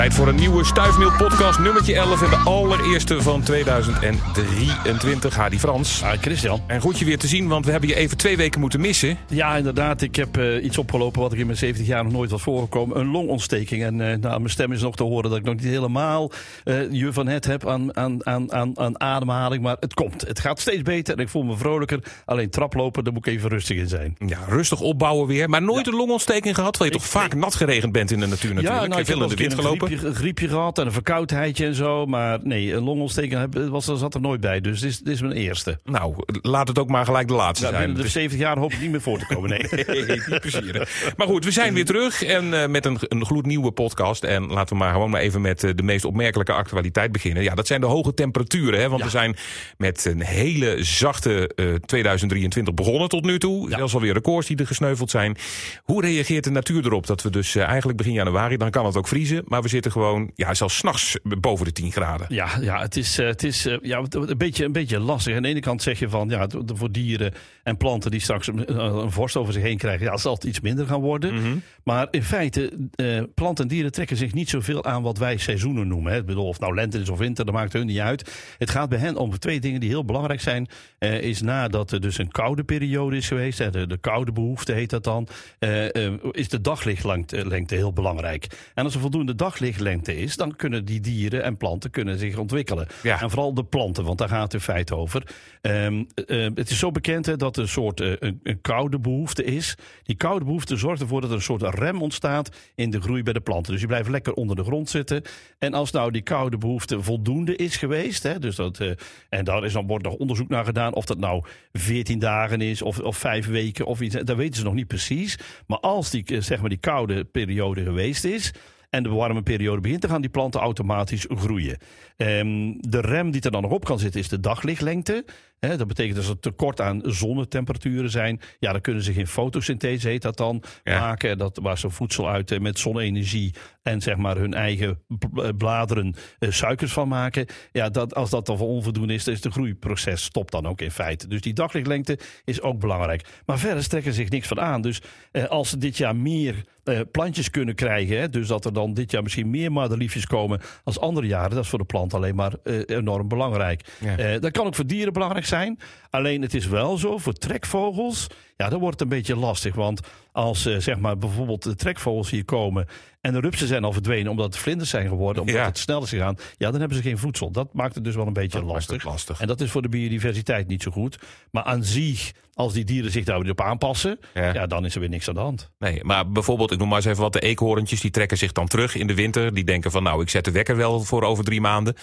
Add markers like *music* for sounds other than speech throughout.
Tijd voor een nieuwe Stuifmeel podcast, nummertje 11 en de allereerste van 2023. Hadi Frans. Ah, Christian. En goed je weer te zien, want we hebben je even twee weken moeten missen. Ja, inderdaad. Ik heb eh, iets opgelopen wat ik in mijn 70 jaar nog nooit was voorgekomen. Een longontsteking. En eh, nou, mijn stem is nog te horen dat ik nog niet helemaal eh, je van het heb aan, aan, aan, aan, aan ademhaling. Maar het komt. Het gaat steeds beter en ik voel me vrolijker. Alleen traplopen, daar moet ik even rustig in zijn. Ja, rustig opbouwen weer. Maar nooit een longontsteking gehad, terwijl je toch vaak nat geregend bent in de natuur natuurlijk. Ja, nou, je ik veel in de wind gelopen. Griepje, een griepje gehad en een verkoudheidje en zo. Maar nee, een longontsteking was, zat er nooit bij. Dus dit is, dit is mijn eerste. Nou, laat het ook maar gelijk de laatste zijn. binnen de 70 jaar hoop ik niet meer voor te komen. Nee. *laughs* Nee, niet plezieren. Maar goed, we zijn weer terug en eh, met een, een gloednieuwe podcast. En laten we maar gewoon maar even met eh, de meest opmerkelijke actualiteit beginnen. Ja, dat zijn de hoge temperaturen. Hè? Want Ja. we zijn met een hele zachte eh, 2023 begonnen tot nu toe. Ja. Zelfs alweer records die er gesneuveld zijn. Hoe reageert de natuur erop? Dat we dus eh, eigenlijk begin januari, dan kan het ook vriezen. Maar we zitten gewoon, ja, zelfs s'nachts boven de 10 graden. Ja, ja het is, eh, het is eh, ja, een, beetje, een beetje lastig. Aan de ene kant zeg je van ja, voor dieren en planten die straks een, een vorst over zich heen krijgen, ja, zal het iets minder gaan worden. Mhm. Maar in feite, eh, planten en dieren trekken zich niet zoveel aan wat wij seizoenen noemen. Hè. Ik bedoel, of nou lente is of winter, dat maakt hun niet uit. Het gaat bij hen om twee dingen die heel belangrijk zijn. Eh, is nadat er dus een koude periode is geweest, hè, de, de koude behoefte heet dat dan, eh, eh, is de daglichtlengte lengte heel belangrijk. En als er voldoende daglichtlengte is, dan kunnen die dieren en planten kunnen zich ontwikkelen. Ja. En vooral de planten, want daar gaat het in feite over. Ehm, eh, het is zo bekend hè, dat een soort eh, een, koude behoefte is. Die koude behoefte zorgt ervoor dat er een soort rem ontstaat in de groei bij de planten. Dus die blijven lekker onder de grond zitten. En als nou die koude behoefte voldoende is geweest, hè, dus dat, eh, en daar is dan wordt nog onderzoek naar gedaan of dat nou 14 dagen is of, of vijf weken of iets, dat weten ze nog niet precies. Maar als die, eh, zeg maar, die koude periode geweest is, en de warme periode begint, dan gaan die planten automatisch groeien. Ehm, de rem die er dan nog op kan zitten is de daglichtlengte. Hè, dat betekent als er tekort aan zonnetemperaturen zijn, ja, dan kunnen ze geen fotosynthese, heet dat dan, Ja. maken. Dat, waar ze voedsel uit eh, met zonne-energie en zeg maar hun eigen eh, bladeren eh, suikers van maken. Ja, dat, als dat dan onvoldoende is, dan is het groeiproces stopt dan ook in feite. Dus die daglichtlengte is ook belangrijk. Maar verder strekken zich niks van aan. Dus eh, als ze dit jaar meer eh, plantjes kunnen krijgen, hè, dus dat er dan dit jaar misschien meer madeliefjes komen als andere jaren, dat is voor de plant alleen maar eh, enorm belangrijk. Ja. Eh, dat kan ook voor dieren belangrijk zijn. Alleen het is wel zo, voor trekvogels, ja, dan wordt het een beetje lastig. Want als zeg maar bijvoorbeeld de trekvogels hier komen en de rupsen zijn al verdwenen omdat het vlinders zijn geworden, omdat Ja. het snel is gegaan, ja, dan hebben ze geen voedsel. Dat maakt het dus wel een beetje lastig. En dat is voor de biodiversiteit niet zo goed. Maar aan zich, als die dieren zich daar weer op aanpassen, Ja. ja. dan is er weer niks aan de hand. Nee, maar bijvoorbeeld, ik noem maar eens even wat, de eekhoorntjes, die trekken zich dan terug in de winter. Die denken van, nou, ik zet de wekker wel voor over drie maanden.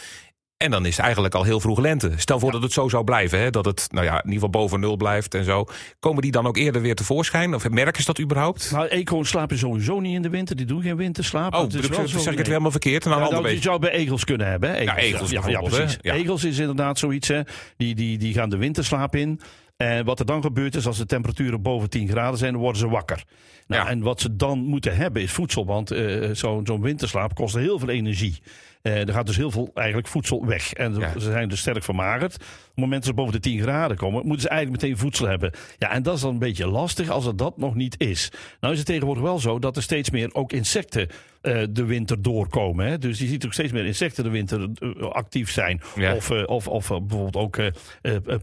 En dan is het eigenlijk al heel vroeg lente. Stel voor dat het zo zou blijven, hè, dat het nou ja, in ieder geval boven nul blijft en zo. Komen die dan ook eerder weer tevoorschijn? Of merken ze dat überhaupt? Nou, eekhoorns slapen sowieso niet in de winter. Die doen geen winterslaap. Oh, Dat is wel zeg zo, ik het weer helemaal verkeerd? En dan Ja, een nou, die zou bij egels kunnen hebben. Hè? egels ja, ja, hè? precies. Ja. Egels is inderdaad zoiets. Hè? Die, die, die gaan de winterslaap in. En wat er dan gebeurt is, als de temperaturen boven 10 graden zijn, dan worden ze wakker. Nou, Ja. En wat ze dan moeten hebben is voedsel. Want eh, zo'n zo'n winterslaap kost heel veel energie. Eh, er gaat dus heel veel eigenlijk voedsel weg. En Ja. ze zijn dus sterk vermagerd. Op het moment dat ze boven de 10 graden komen, moeten ze eigenlijk meteen voedsel hebben. Ja, en dat is dan een beetje lastig als het dat nog niet is. Nou is het tegenwoordig wel zo dat er steeds meer ook insecten eh, de winter doorkomen. Hè? Dus je ziet ook steeds meer insecten de winter eh, actief zijn. Ja. Of, eh, of, of eh, bijvoorbeeld ook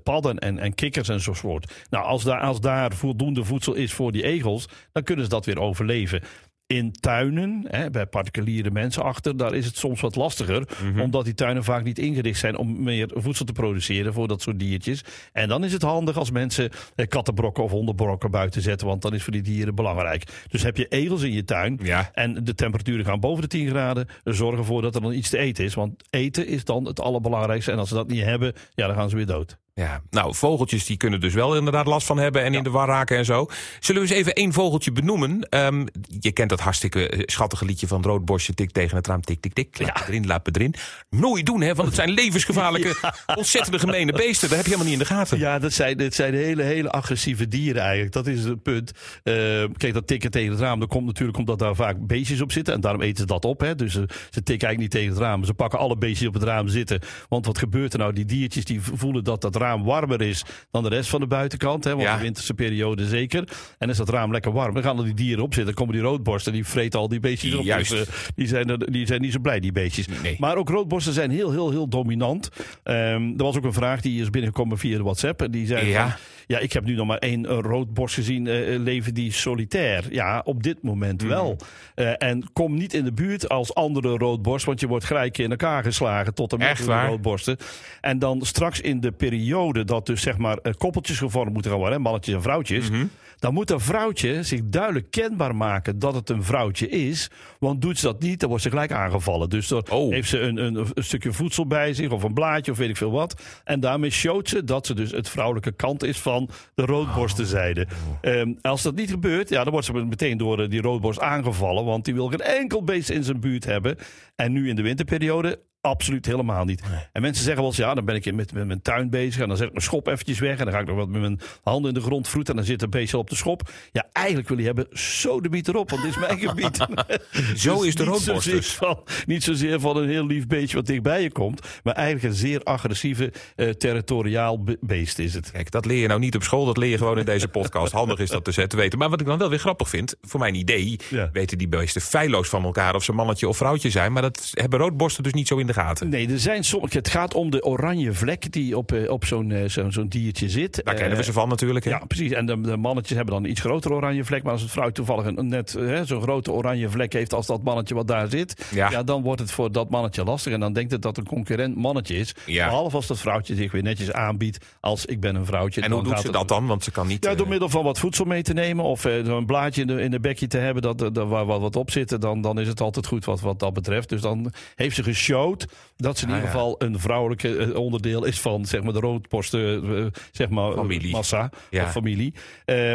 padden en, en kikkers enzovoort. Nou, als daar, als daar voldoende voedsel is voor die egels, dan kunnen ze dat weer overleven. In tuinen, hè, bij particuliere mensen achter, daar is het soms wat lastiger. Mhm. Omdat die tuinen vaak niet ingericht zijn om meer voedsel te produceren voor dat soort diertjes. En dan is het handig als mensen eh, kattenbrokken of hondenbrokken buiten zetten. Want dan is voor die dieren belangrijk. Dus heb je egels in je tuin Ja. en de temperaturen gaan boven de 10 graden. Zorg ervoor dat er dan iets te eten is. Want eten is dan het allerbelangrijkste. En als ze dat niet hebben, ja, dan gaan ze weer dood. Ja, nou, vogeltjes die kunnen dus wel inderdaad last van hebben en in de war raken en zo. Zullen we eens even één vogeltje benoemen? Ehm, je kent dat hartstikke eh, schattige liedje van roodborstje, tik tegen het raam, tik, tik, tik, laat het erin, laat het erin. Nooit doen, hè, want het zijn *laughs* levensgevaarlijke, ontzettende gemene beesten. Dat heb je helemaal niet in de gaten. Ja, dat zijn, dat zijn hele, hele agressieve dieren eigenlijk. Dat is het punt. Eh, kijk, dat tikken tegen het raam, dat komt natuurlijk omdat daar vaak beestjes op zitten. En daarom eten ze dat op. Hè. Dus ze, ze tikken eigenlijk niet tegen het raam. Ze pakken alle beestjes op het raam zitten. Want wat gebeurt er nou? Die diertjes die voelen dat dat raam raam warmer is dan de rest van de buitenkant. Hè, want Ja. de winterse periode zeker. En is dat raam lekker warm, dan gaan er die dieren op zitten. Dan komen die roodborsten, die vreten al die beestjes op. Juist. Dus, eh, die, zijn er, die zijn niet zo blij, die beestjes. Nee. Maar ook roodborsten zijn heel, heel, heel dominant. Ehm, er was ook een vraag die is binnengekomen via de WhatsApp. En die zei Ja. van, ja, ik heb nu nog maar één eh, roodborst gezien. eh, leven die solitair? Ja, op dit moment Hmm. wel. En kom niet in de buurt als andere roodborst. Want je wordt gelijk in elkaar geslagen tot en met Echt de waar? roodborsten. En dan straks in de periode dat dus zeg maar koppeltjes gevormd moeten gaan worden. hè, Mannetjes en vrouwtjes. Mhm. Dan moet een vrouwtje zich duidelijk kenbaar maken dat het een vrouwtje is. Want doet ze dat niet, dan wordt ze gelijk aangevallen. Dus dan Oh. heeft ze een, een, een stukje voedsel bij zich of een blaadje of weet ik veel wat. En daarmee showt ze dat ze dus het vrouwelijke kant is van de roodborstenzijde. Ehm, als dat niet gebeurt, ja, dan wordt ze meteen door eh, die roodborst aangevallen. Want die wil geen enkel beest in zijn buurt hebben. En nu in de winterperiode absoluut helemaal niet. En mensen zeggen wel eens, ja, dan ben ik met, met mijn tuin bezig... en dan zet ik mijn schop eventjes weg... en dan ga ik nog wat met mijn handen in de grond vroeten... en dan zit een beestje al op de schop. Ja, eigenlijk wil je hebben, zo de biet erop, want dit is mijn *laughs* gebied. *laughs* Zo Dus is de niet roodborst zozeer dus. Van, niet zozeer van een heel lief beestje wat dichtbij je komt... maar eigenlijk een zeer agressieve, eh, territoriaal be- beest is het. Kijk, dat leer je nou niet op school, dat leer je gewoon in deze podcast. *laughs* Handig is dat dus hè, te weten. Maar wat ik dan wel weer grappig vind, voor mijn idee, Ja. weten die beesten feilloos van elkaar of ze mannetje of vrouwtje zijn. Maar dat hebben roodborsten dus niet zo in de gaten. Nee, er zijn sommige. Het gaat om de oranje vlek die op, eh, op zo'n eh, zo'n zo'n diertje zit. Daar kennen we Eh, ze van natuurlijk. Hè? Ja, precies. En de, de mannetjes hebben dan een iets grotere oranje vlek. Maar als het vrouw toevallig een, net zo'n grote oranje vlek heeft als dat mannetje wat daar zit. Ja. Ja. dan wordt het voor dat mannetje lastig. En dan denkt het dat een concurrent mannetje is. Ja. Behalve als dat vrouwtje zich weer netjes aanbiedt als ik ben een vrouwtje. En hoe doet ze dat dan? Want ze kan niet... Ja, door middel van wat voedsel mee te nemen of een blaadje in de, in de bekje te hebben dat, dat, waar wat, wat op zit, dan, dan is het altijd goed wat, wat dat betreft. Dus dan heeft ze geshowd dat ze in Ah, ieder geval een vrouwelijke eh, onderdeel is van zeg maar, de roodborsten eh, zeg maar, eh, Familie. massa of familie.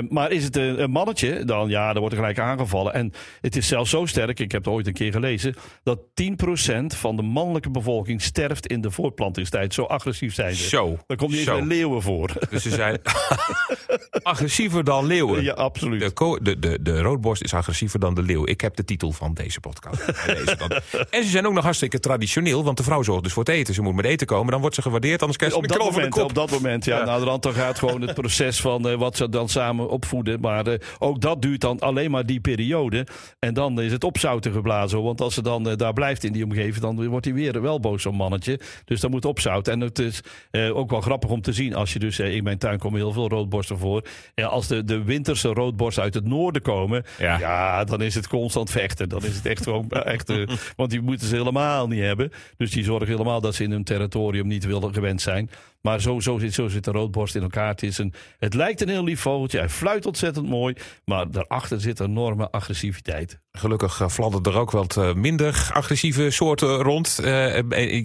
Maar is het een, een mannetje, dan ja, dan wordt er gelijk aangevallen. En het is zelfs zo sterk, ik heb het ooit een keer gelezen, dat 10% van de mannelijke bevolking sterft in de voortplantingstijd. Zo agressief zijn ze. Zo. Daar komt niet eens leeuwen voor. Dus ze zijn *laughs* agressiever dan leeuwen. ja, absoluut. De, de, de, de roodborst is agressiever dan de leeuw. Ik heb de titel van deze podcast. *laughs* Deze dan. En ze zijn ook nog hartstikke traditioneel, want de vrouw zorgt dus voor het eten. Ze moet met eten komen, dan wordt ze gewaardeerd, anders krijgt ze op een dat, de moment, kop. op dat moment, ja. Ja. Nou, dan gaat gewoon het *laughs* proces van eh, wat ze dan samen opvoeden. Maar eh, ook dat duurt dan alleen maar die periode. En dan is het opzouten geblazen. Want als ze dan eh, daar blijft in die omgeving, dan wordt hij weer wel boos, zo'n mannetje. Dus dan moet opzouten. En het is ook wel grappig om te zien. Als je dus, in mijn tuin komen heel veel roodborsten voor. Als de, de winterse roodborsten uit het noorden komen, Ja. ja. dan is het constant vechten. Dan is het echt gewoon, echt, *laughs* want die moeten ze helemaal niet hebben. Dus die zorgen helemaal dat ze in hun territorium niet willen gewend zijn. Maar zo, zo, zit, zo zit de roodborst in elkaar. Het, is een, het lijkt een heel lief vogeltje. Hij fluit ontzettend mooi. Maar daarachter zit een enorme agressiviteit. Gelukkig uh, fladderen er ook wat uh, minder agressieve soorten rond. Uh,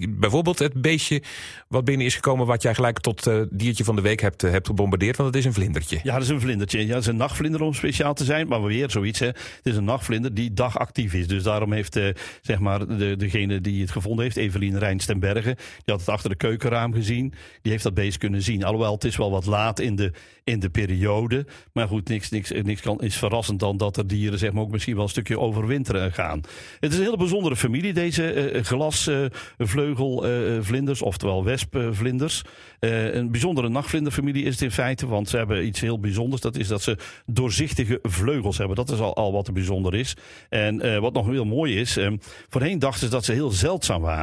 bijvoorbeeld het beestje wat binnen is gekomen... wat jij gelijk tot uh, diertje van de week hebt, uh, hebt gebombardeerd. Want het is een vlindertje. Ja, dat is een vlindertje. Ja, dat is een nachtvlinder om speciaal te zijn. Maar weer zoiets. Hè. Het is een nachtvlinder die dagactief is. Dus daarom heeft zeg maar de, degene die het gevonden heeft... Evelien Rijns ten Berge. Die had het achter de keukenraam gezien. Die heeft dat beest kunnen zien. Alhoewel, het is wel wat laat in de, in de periode. Maar goed, niks, niks, niks kan, is verrassend dan dat er dieren zeg maar, ook misschien wel een stukje overwinteren gaan. Het is een hele bijzondere familie, deze uh, glasvleugelvlinders, uh, oftewel wespvlinders. Een bijzondere nachtvlinderfamilie is het in feite, want ze hebben iets heel bijzonders. Dat is dat ze doorzichtige vleugels hebben. Dat is al, al wat er bijzonder is. En wat nog heel mooi is, voorheen dachten ze dat ze heel zeldzaam waren.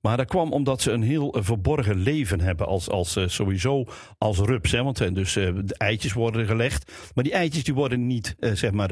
Maar dat kwam omdat ze een heel uh, verborgen leven hebben als, als uh, sowieso als rups. Hè? Want uh, dus de eitjes worden gelegd. Maar die eitjes die worden niet zeg maar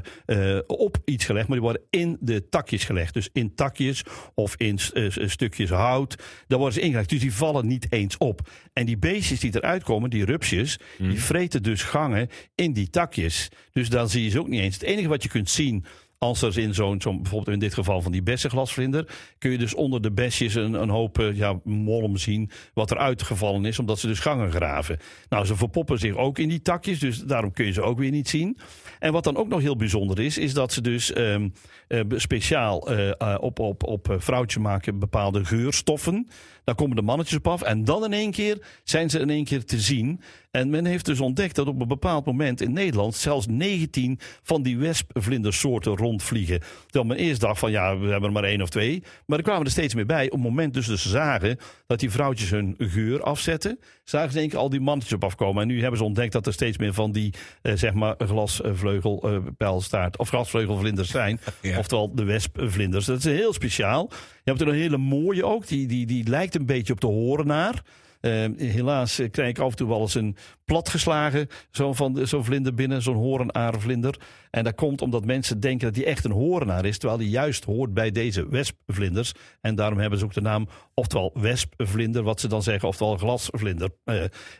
op iets gelegd, maar die worden in de takjes gelegd. Dus in takjes of in stukjes hout. Daar worden ze ingelegd. Dus die vallen niet eens op. En die beestjes die eruit komen, die rupsjes, die vreten dus gangen in die takjes. Dus dan zie je ze ook niet eens. Het enige wat je kunt zien als er in zo'n, zo bijvoorbeeld in dit geval van die bessenglasvlinder, kun je dus onder de besjes een, een hoop uh, ja, molm zien wat er uitgevallen is, omdat ze dus gangen graven. Nou, ze verpoppen zich ook in die takjes, dus daarom kun je ze ook weer niet zien. En wat dan ook nog heel bijzonder is, is dat ze dus um, uh, speciaal uh, op, op, op vrouwtje maken bepaalde geurstoffen. Daar komen de mannetjes op af en dan in één keer zijn ze in één keer te zien. En men heeft dus ontdekt dat op een bepaald moment in Nederland zelfs 19 van die wespvlindersoorten rondvliegen. Terwijl men eerst dacht van ja, we hebben er maar één of twee. Maar er kwamen er steeds meer bij. Op het moment dus, dus ze zagen dat die vrouwtjes hun geur afzetten, zagen ze in één keer al die mannetjes op afkomen. En nu hebben ze ontdekt dat er steeds meer van die, eh, zeg maar, glasvleugelpijlstaart of glasvleugelvlinders zijn. Ja. Oftewel de wespvlinders. Dat is heel speciaal. Je hebt er een hele mooie ook. Die, die, die lijkt een beetje op de horenaar. Eh, helaas eh, krijg ik af en toe wel eens een platgeslagen zo'n van zo'n vlinder binnen, zo'n horenaarvlinder. En dat komt omdat mensen denken dat die echt een horenaar is, terwijl die juist hoort bij deze wespvlinders. En daarom hebben ze ook de naam, oftewel wespvlinder, wat ze dan zeggen, oftewel glasvlinder.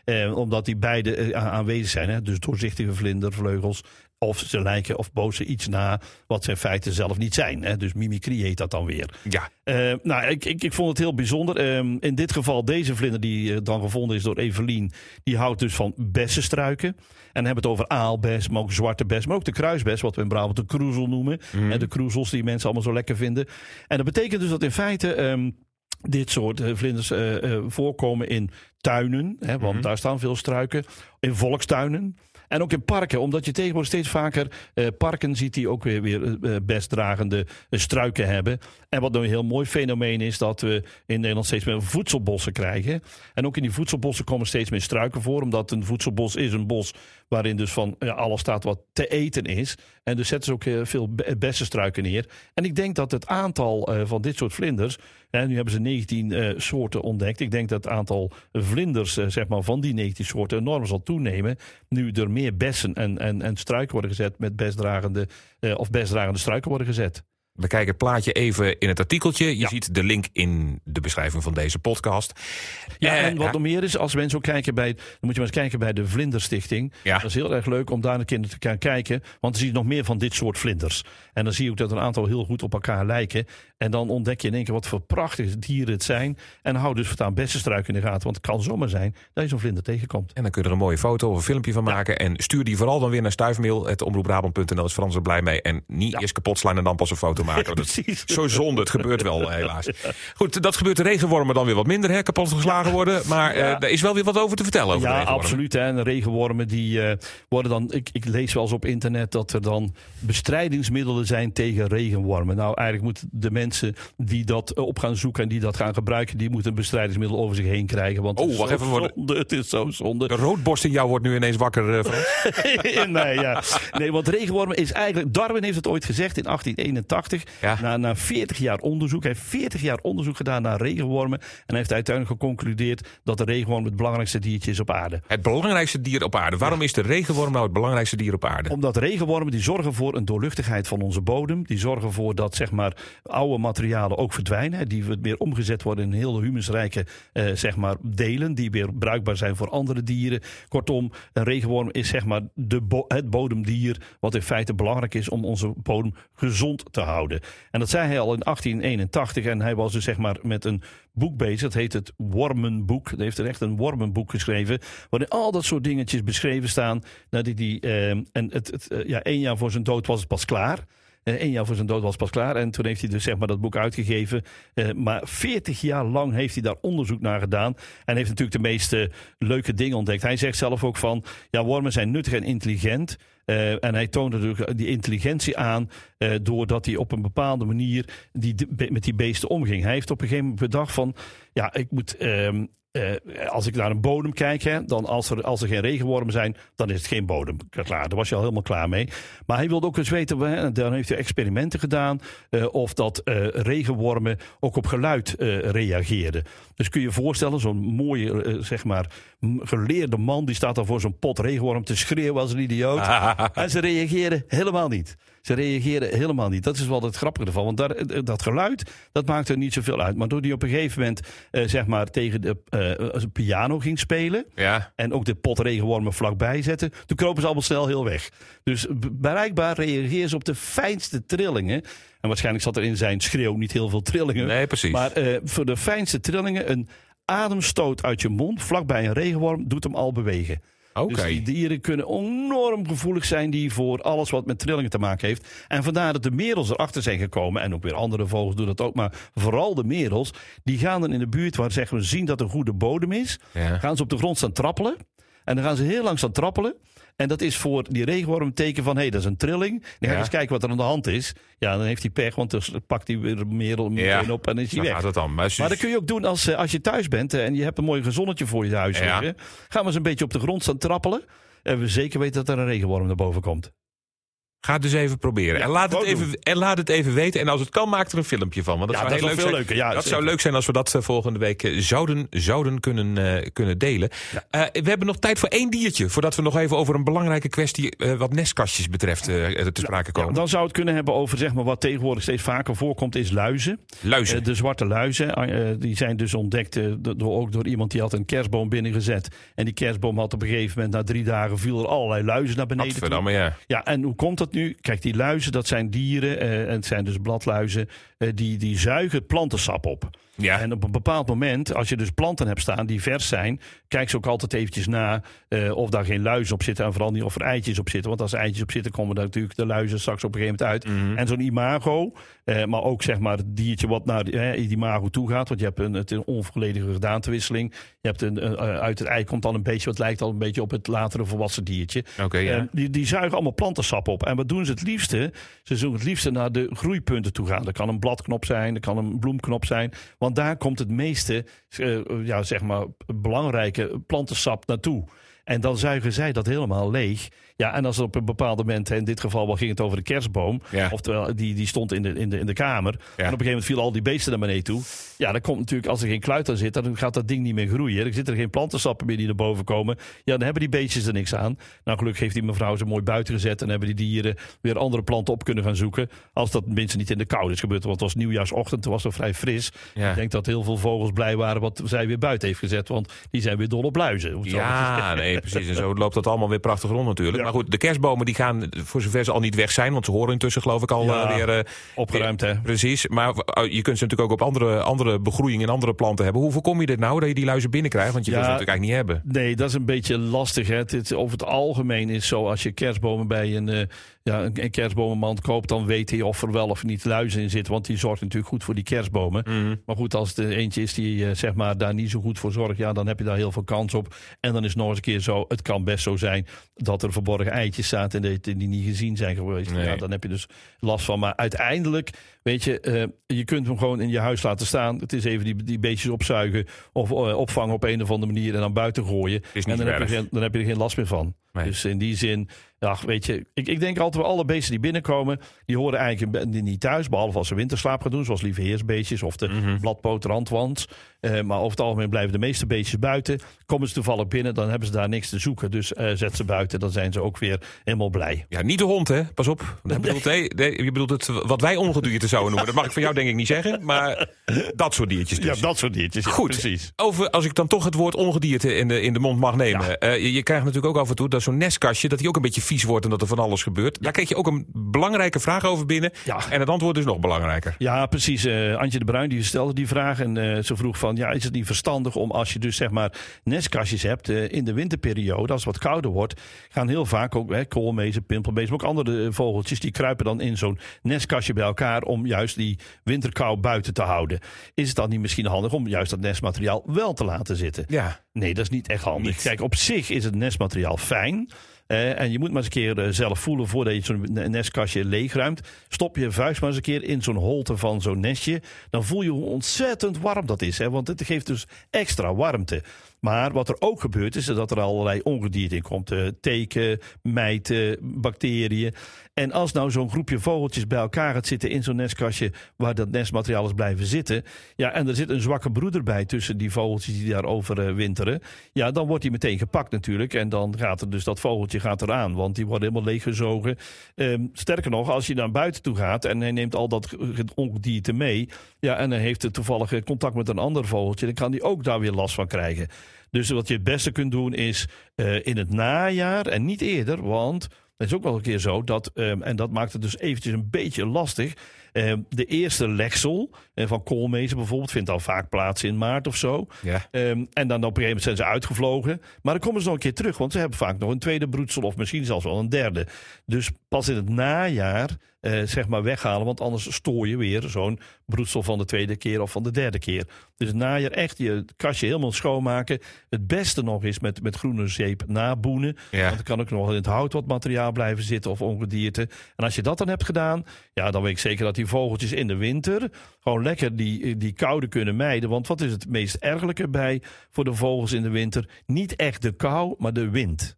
Eh, omdat die beide aanwezig zijn. Hè? Dus doorzichtige vlinder, vleugels. Of ze lijken of bozen iets na wat ze in feite zelf niet zijn. Hè? Dus mimicry heet dat dan weer. Ja, Eh, nou, ik, ik, ik vond het heel bijzonder. Ehm, in dit geval, deze vlinder die eh, dan gevonden is door Evelien, die houdt dus van bessenstruiken. En dan hebben we het over aalbes, maar ook zwarte bes, maar ook de kruisbes, wat we in Brabant de kroezel noemen. En de kroezels die mensen allemaal zo lekker vinden. En dat betekent dus dat in feite ehm, dit soort eh, vlinders voorkomen in tuinen, hè, want daar staan veel struiken, in volkstuinen. En ook in parken, omdat je tegenwoordig steeds vaker eh, parken ziet die ook weer, weer eh, bestdragende eh, struiken hebben. En wat nou een heel mooi fenomeen is, dat we in Nederland steeds meer voedselbossen krijgen. En ook in die voedselbossen komen steeds meer struiken voor, omdat een voedselbos is een bos waarin dus van ja, alles staat wat te eten is. En dus zetten ze ook eh, veel be- bessenstruiken neer. En ik denk dat het aantal eh, van dit soort vlinders, en nu hebben ze 19 eh, soorten ontdekt. Ik denk dat het aantal vlinders zeg maar, van die 19 soorten enorm zal toenemen. Nu er meer bessen en, en, en struiken worden gezet met bestdragende, of bestdragende struiken worden gezet. We kijken het plaatje even in het artikeltje. Je Ja. ziet de link in de beschrijving van deze podcast. Ja, Eh, en wat nog meer is, als mensen ook kijken bij, dan moet je maar eens kijken bij de Vlinderstichting. Ja. Dat is heel erg leuk om daar een keer naar te gaan kijken, want dan zie je nog meer van dit soort vlinders. En dan zie je ook dat een aantal heel goed op elkaar lijken. En dan ontdek je in één keer wat voor prachtige dieren het zijn. En hou dus voortaan bessenstruik in de gaten, want het kan zomaar zijn dat je zo'n vlinder tegenkomt. En dan kun je er een mooie foto of een filmpje van maken. En stuur die vooral dan weer naar stuifmail. Het omroepbrabant.nl is Frans er blij mee. En niet eerst kapot slaan en dan pas een foto maken. *laughs* Want het- Precies. Zo zonde, het gebeurt wel helaas. Goed, dat gebeurt de regenwormen dan weer wat minder, hè, kapot geslagen worden. Maar eh Ja. er is wel weer wat over te vertellen over Ja, absoluut. Hè. En de regenwormen die eh, worden dan. Ik, ik lees wel eens op internet dat er dan bestrijdingsmiddelen zijn tegen regenwormen. Nou, eigenlijk moeten de mensen die dat eh, op gaan zoeken en die dat gaan gebruiken, die moeten een bestrijdingsmiddel over zich heen krijgen. Want Oh, wacht even zonde. *laughs* Het is zo zonde. De roodborst in jou wordt nu ineens wakker, Frans. *laughs* nee, ja. nee, want regenwormen is eigenlijk. Darwin heeft het ooit gezegd in 1881. Ja. Na, na 40 jaar onderzoek. Hij heeft 40 jaar onderzoek gedaan naar regenwormen. En hij heeft uiteindelijk geconcludeerd dat de regenworm het belangrijkste diertje is op aarde. Het belangrijkste dier op aarde. Waarom is de regenworm nou het belangrijkste dier op aarde? Omdat regenwormen die zorgen voor een doorluchtigheid van onze bodem. Die zorgen ervoor dat zeg maar, oude materialen ook verdwijnen. Die weer omgezet worden in heel humusrijke eh, zeg maar, delen. Die weer bruikbaar zijn voor andere dieren. Kortom, een regenworm is zeg maar, de bo- het bodemdier. Wat in feite belangrijk is om onze bodem gezond te houden. En dat zei hij al in 1881. En hij was dus zeg maar, met een boek bezig. Dat heet het Wormenboek. Hij heeft er echt een wormenboek geschreven. Waarin al dat soort dingetjes beschreven staan. Dat hij eh, en het, eh, ja, één jaar voor zijn dood was het pas klaar. Eh, Eén jaar voor zijn dood was pas klaar. En toen heeft hij dus zeg maar dat boek uitgegeven. Eh, maar 40 jaar lang heeft hij daar onderzoek naar gedaan. En heeft natuurlijk de meeste leuke dingen ontdekt. Hij zegt zelf ook van, ja, wormen zijn nuttig en intelligent. Eh, en hij toonde natuurlijk die intelligentie aan eh, doordat hij op een bepaalde manier die, met die beesten omging. Hij heeft op een gegeven moment bedacht van, ja, ik moet... ehm, eh, als ik naar een bodem kijk, hè, dan als er, als er geen regenwormen zijn, dan is het geen bodem. Klaar, daar was je al helemaal klaar mee. Maar hij wilde ook eens weten, hè, dan heeft hij experimenten gedaan, eh, of dat eh, regenwormen ook op geluid reageerden. Dus kun je je voorstellen, zo'n mooie, zeg maar, geleerde man, die staat dan voor zo'n pot regenworm te schreeuwen als een idioot. *laughs* En ze reageren helemaal niet. Ze reageren helemaal niet. Dat is wel het grappige ervan. Want daar, eh, dat geluid, dat maakt er niet zoveel uit. Maar toen hij op een gegeven moment, eh, zeg maar, tegen de eh, piano ging spelen. Ja. En ook de pot regenwormen vlakbij zetten. Toen kropen ze allemaal snel heel weg. Dus bereikbaar reageren ze op de fijnste trillingen. En waarschijnlijk zat er in zijn schreeuw niet heel veel trillingen. Nee, precies. Maar eh, voor de fijnste trillingen, een ademstoot uit je mond vlakbij een regenworm doet hem al bewegen. Oké. Dus die dieren kunnen enorm gevoelig zijn die voor alles wat met trillingen te maken heeft. En vandaar dat de merels erachter zijn gekomen. En ook weer andere vogels doen dat ook. Maar vooral de merels. Die gaan dan in de buurt waar zeggen we zien dat er een goede bodem is. Ja. Gaan ze op de grond staan trappelen. En dan gaan ze heel langzaam trappelen. En dat is voor die regenworm een teken van, hé, hey, dat is een trilling. Dan ga je eens kijken wat er aan de hand is. Ja, dan heeft hij pech, want dan pakt hij weer meer meteen op en is hij weg. gaat het dan. Maar, Maar dat kun je ook doen als, eh, als je thuis bent eh, en je hebt een mooi gezonnetje voor je huis liggen. Gaan we eens een beetje op de grond staan trappelen. En we zeker weten dat er een regenworm naar boven komt. Ga het dus even proberen. Ja, en, laat het even, en laat het even weten. En als het kan, maak er een filmpje van. Want dat Ja, zou dat heel leuk wel zijn. veel leuker. Ja, dat zeker. zou leuk zijn als we dat eh, volgende week eh, zouden, zouden kunnen, eh, kunnen delen. We hebben nog tijd voor één diertje. Voordat we nog even over een belangrijke kwestie wat nestkastjes betreft te sprake komen. Dan zou het kunnen hebben over zeg maar, wat tegenwoordig steeds vaker voorkomt, is luizen. Luizen. De zwarte luizen, die zijn dus ontdekt do- door, ook door iemand die had een kerstboom binnengezet. En die kerstboom had op een gegeven moment, na drie dagen, viel er allerlei luizen naar beneden. ja. Ja, en hoe komt dat nu? Kijk, die luizen, dat zijn dieren, eh, en het zijn dus bladluizen, die, die zuigen plantensap op. Ja. En op een bepaald moment, als je dus planten hebt staan die vers zijn, kijk ze ook altijd eventjes na eh, of daar geen luizen op zitten en vooral niet of er eitjes op zitten. Want als er eitjes op zitten, komen daar natuurlijk de luizen straks op een gegeven moment uit. Mhm. En zo'n imago, eh, maar ook zeg maar het diertje wat naar die, eh, imago toe gaat, want je hebt een, het een onvolledige gedaantewisseling. Je hebt een, eh, uit het ei komt dan een beetje, wat lijkt al een beetje op het latere volwassen diertje. Oké, ja. Eh, die, die zuigen allemaal plantensap op. En wat doen ze het liefste? Ze zullen het liefste naar de groeipunten toe gaan. Dat kan een bladknop zijn, dat kan een bloemknop zijn. Want daar komt het meeste, eh, ja, zeg maar, belangrijke plantensap naartoe. En dan zuigen zij dat helemaal leeg. Ja, en als het op een bepaald moment, in dit geval wel ging het over de kerstboom. Ja. Oftewel, die, die stond in de, in, de, in de kamer. En op een gegeven moment vielen al die beesten naar beneden toe. Ja, dan komt natuurlijk, als er geen kluit aan zit, dan gaat dat ding niet meer groeien. Dan zitten er geen plantensappen meer die naar boven komen. Ja, dan hebben die beestjes er niks aan. Nou, gelukkig heeft die mevrouw ze mooi buiten gezet. En hebben die dieren weer andere planten op kunnen gaan zoeken. Als dat minstens niet in de kou is gebeurd. Want het was nieuwjaarsochtend, het was nog vrij fris. Ja. Ik denk dat heel veel vogels blij waren wat zij weer buiten heeft gezet. Want die zijn weer dol op luizen. Het Ja, nee, precies. En zo loopt dat allemaal weer prachtig rond natuurlijk. Maar goed, de kerstbomen die gaan, voor zover ze al niet weg zijn... want ze horen intussen geloof ik al Ja, eh, weer... eh, Opgeruimd, hè? Precies, maar eh, je kunt ze natuurlijk ook op andere, andere begroeiing en andere planten hebben. Hoe voorkom je dit nou, dat je die luizen binnenkrijgt? Want je wil ze Ja. natuurlijk eigenlijk niet hebben. Nee, dat is een beetje lastig. Hè. Het, over het algemeen is zo, als je kerstbomen bij een, ja, een, kerstbomenmand koopt, dan weet hij of er wel of niet luizen in zitten. Want die zorgt natuurlijk goed voor die kerstbomen. Mhm. Maar goed, als er eentje is die eh, zeg maar, daar niet zo goed voor zorgt, ja, dan heb je daar heel veel kans op. En dan is het nog eens een keer zo, het kan best zo zijn dat er verborgen eitjes zaten en die, die niet gezien zijn geweest. Nee. Ja, dan heb je dus last van. Maar uiteindelijk, weet je, eh, je kunt hem gewoon in je huis laten staan. Het is even die, die beestjes opzuigen of eh, opvangen op een of andere manier en dan buiten gooien. en dan heb, je geen, dan heb je er geen last meer van. Nee. Dus in die zin, ja, weet je, ik, ik denk altijd wel alle beesten die binnenkomen, die horen eigenlijk niet thuis, behalve als ze winterslaap gaan doen, zoals lieve heersbeestjes of de bladpoot. Eh, maar over het algemeen blijven de meeste beestjes buiten. Komen ze toevallig binnen, dan hebben ze daar niks te zoeken. Dus eh, zet ze buiten, dan zijn ze ook weer helemaal blij. Ja, niet de hond, hè? Pas op. Je bedoelt, nee, nee, je bedoelt het wat wij ongedierte zouden noemen. Dat mag ik van jou denk ik niet zeggen, maar dat soort diertjes dus. Ja, dat soort diertjes. ja, Goed. precies. Over, als ik dan toch het woord ongedierte in de, in de mond mag nemen. Eh, je, je krijgt natuurlijk ook af en toe dat zo'n nestkastje... dat die ook een beetje vies wordt en dat er van alles gebeurt. Daar kreeg je ook een belangrijke vraag over binnen. Ja. En het antwoord is nog belangrijker. Ja, precies. Eh, Antje de Bruin die stelde die vraag en eh, ze vroeg van... ja, is het niet verstandig om als je dus zeg maar nestkastjes hebt... eh, in de winterperiode, als het wat kouder wordt... gaan heel vaak ook hè, koolmezen, pimpelmezen... maar ook andere vogeltjes, die kruipen dan in zo'n nestkastje bij elkaar... om juist die winterkou buiten te houden. Is het dan niet misschien handig om juist dat nestmateriaal wel te laten zitten? Ja. Nee, dat is niet echt handig. Niet. Kijk, op zich is het nestmateriaal fijn. Eh, en je moet maar eens een keer eh, zelf voelen voordat je zo'n ne- nestkastje leegruimt. Stop je vuist maar eens een keer in zo'n holte van zo'n nestje. Dan voel je hoe ontzettend warm dat is. Hè? Want het geeft dus extra warmte. Maar wat er ook gebeurt is dat er allerlei ongedierte in komt. Eh, teken, mijten, bacteriën. En als nou zo'n groepje vogeltjes bij elkaar gaat zitten in zo'n nestkastje... waar dat nestmateriaal is blijven zitten... ja, en er zit een zwakke broeder bij tussen die vogeltjes die daar over eh, winteren... ja, dan wordt die meteen gepakt natuurlijk. En dan gaat er dus dat vogeltje gaat eraan, want die wordt helemaal leeggezogen. Ehm, sterker nog, als je naar buiten toe gaat en hij neemt al dat ge- ge- ongedierte mee... ja, en hij heeft het toevallig contact met een ander vogeltje... dan kan hij ook daar weer last van krijgen. Dus wat je het beste kunt doen is eh, in het najaar en niet eerder, want het is ook wel een keer zo dat, ehm, en dat maakt het dus eventjes een beetje lastig. Eh, de eerste leksel eh, van koolmezen bijvoorbeeld vindt al vaak plaats in maart of zo. Ja. Ehm, en dan op een gegeven moment zijn ze uitgevlogen. Maar dan komen ze nog een keer terug, want ze hebben vaak nog een tweede broedsel of misschien zelfs wel een derde. Dus pas in het najaar eh, zeg maar weghalen, want anders stoor je weer zo'n broedsel van de tweede keer of van de derde keer. Dus het najaar echt je kastje helemaal schoonmaken. Het beste nog is met, met groene zeep naboenen. Ja. Want er kan ook nog in het hout wat materiaal blijven zitten of ongedierte. En als je dat dan hebt gedaan, ja, dan weet ik zeker dat die vogeltjes in de winter gewoon lekker die, die koude kunnen mijden. Want wat is het meest ergelijke bij voor de vogels in de winter? Niet echt de kou, maar de wind.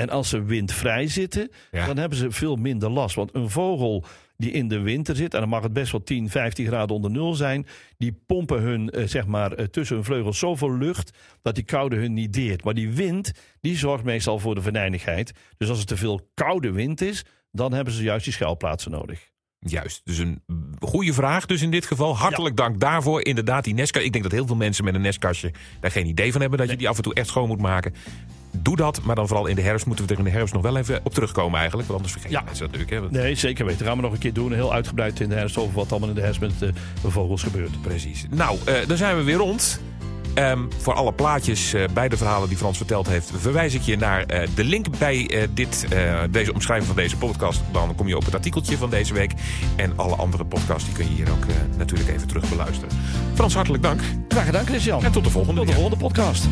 En als ze windvrij zitten, Ja. dan hebben ze veel minder last. Want een vogel die in de winter zit, en dan mag het best wel 10, 15 graden onder nul zijn, die pompen hun, eh, zeg maar, eh, tussen hun vleugels zoveel lucht dat die koude hun niet deert. Maar die wind, die zorgt meestal voor de venijnigheid. Dus als het te veel koude wind is, dan hebben ze juist die schuilplaatsen nodig. Juist, dus een goede vraag. Dus in dit geval, hartelijk dank daarvoor. Inderdaad, die nestkast. Ik denk dat heel veel mensen met een nestkastje daar geen idee van hebben dat je die af en toe echt schoon moet maken. Doe dat, maar dan vooral in de herfst moeten we er in de herfst nog wel even op terugkomen eigenlijk. Want anders vergeten Ja. mensen dat natuurlijk. Hè? Nee, zeker weten. Gaan we nog een keer doen. Heel uitgebreid in de herfst over wat allemaal in de herfst met eh, de vogels gebeurt. Precies. Nou, eh, dan zijn we weer rond. Ehm, voor alle plaatjes eh, bij de verhalen die Frans verteld heeft, verwijs ik je naar eh, de link bij eh, dit, eh, deze omschrijving van deze podcast. Dan kom je op het artikeltje van deze week. En alle andere podcasts die kun je hier ook eh, natuurlijk even terug beluisteren. Frans, hartelijk dank. Graag gedaan, Christian. En tot de volgende Tot de volgende podcast.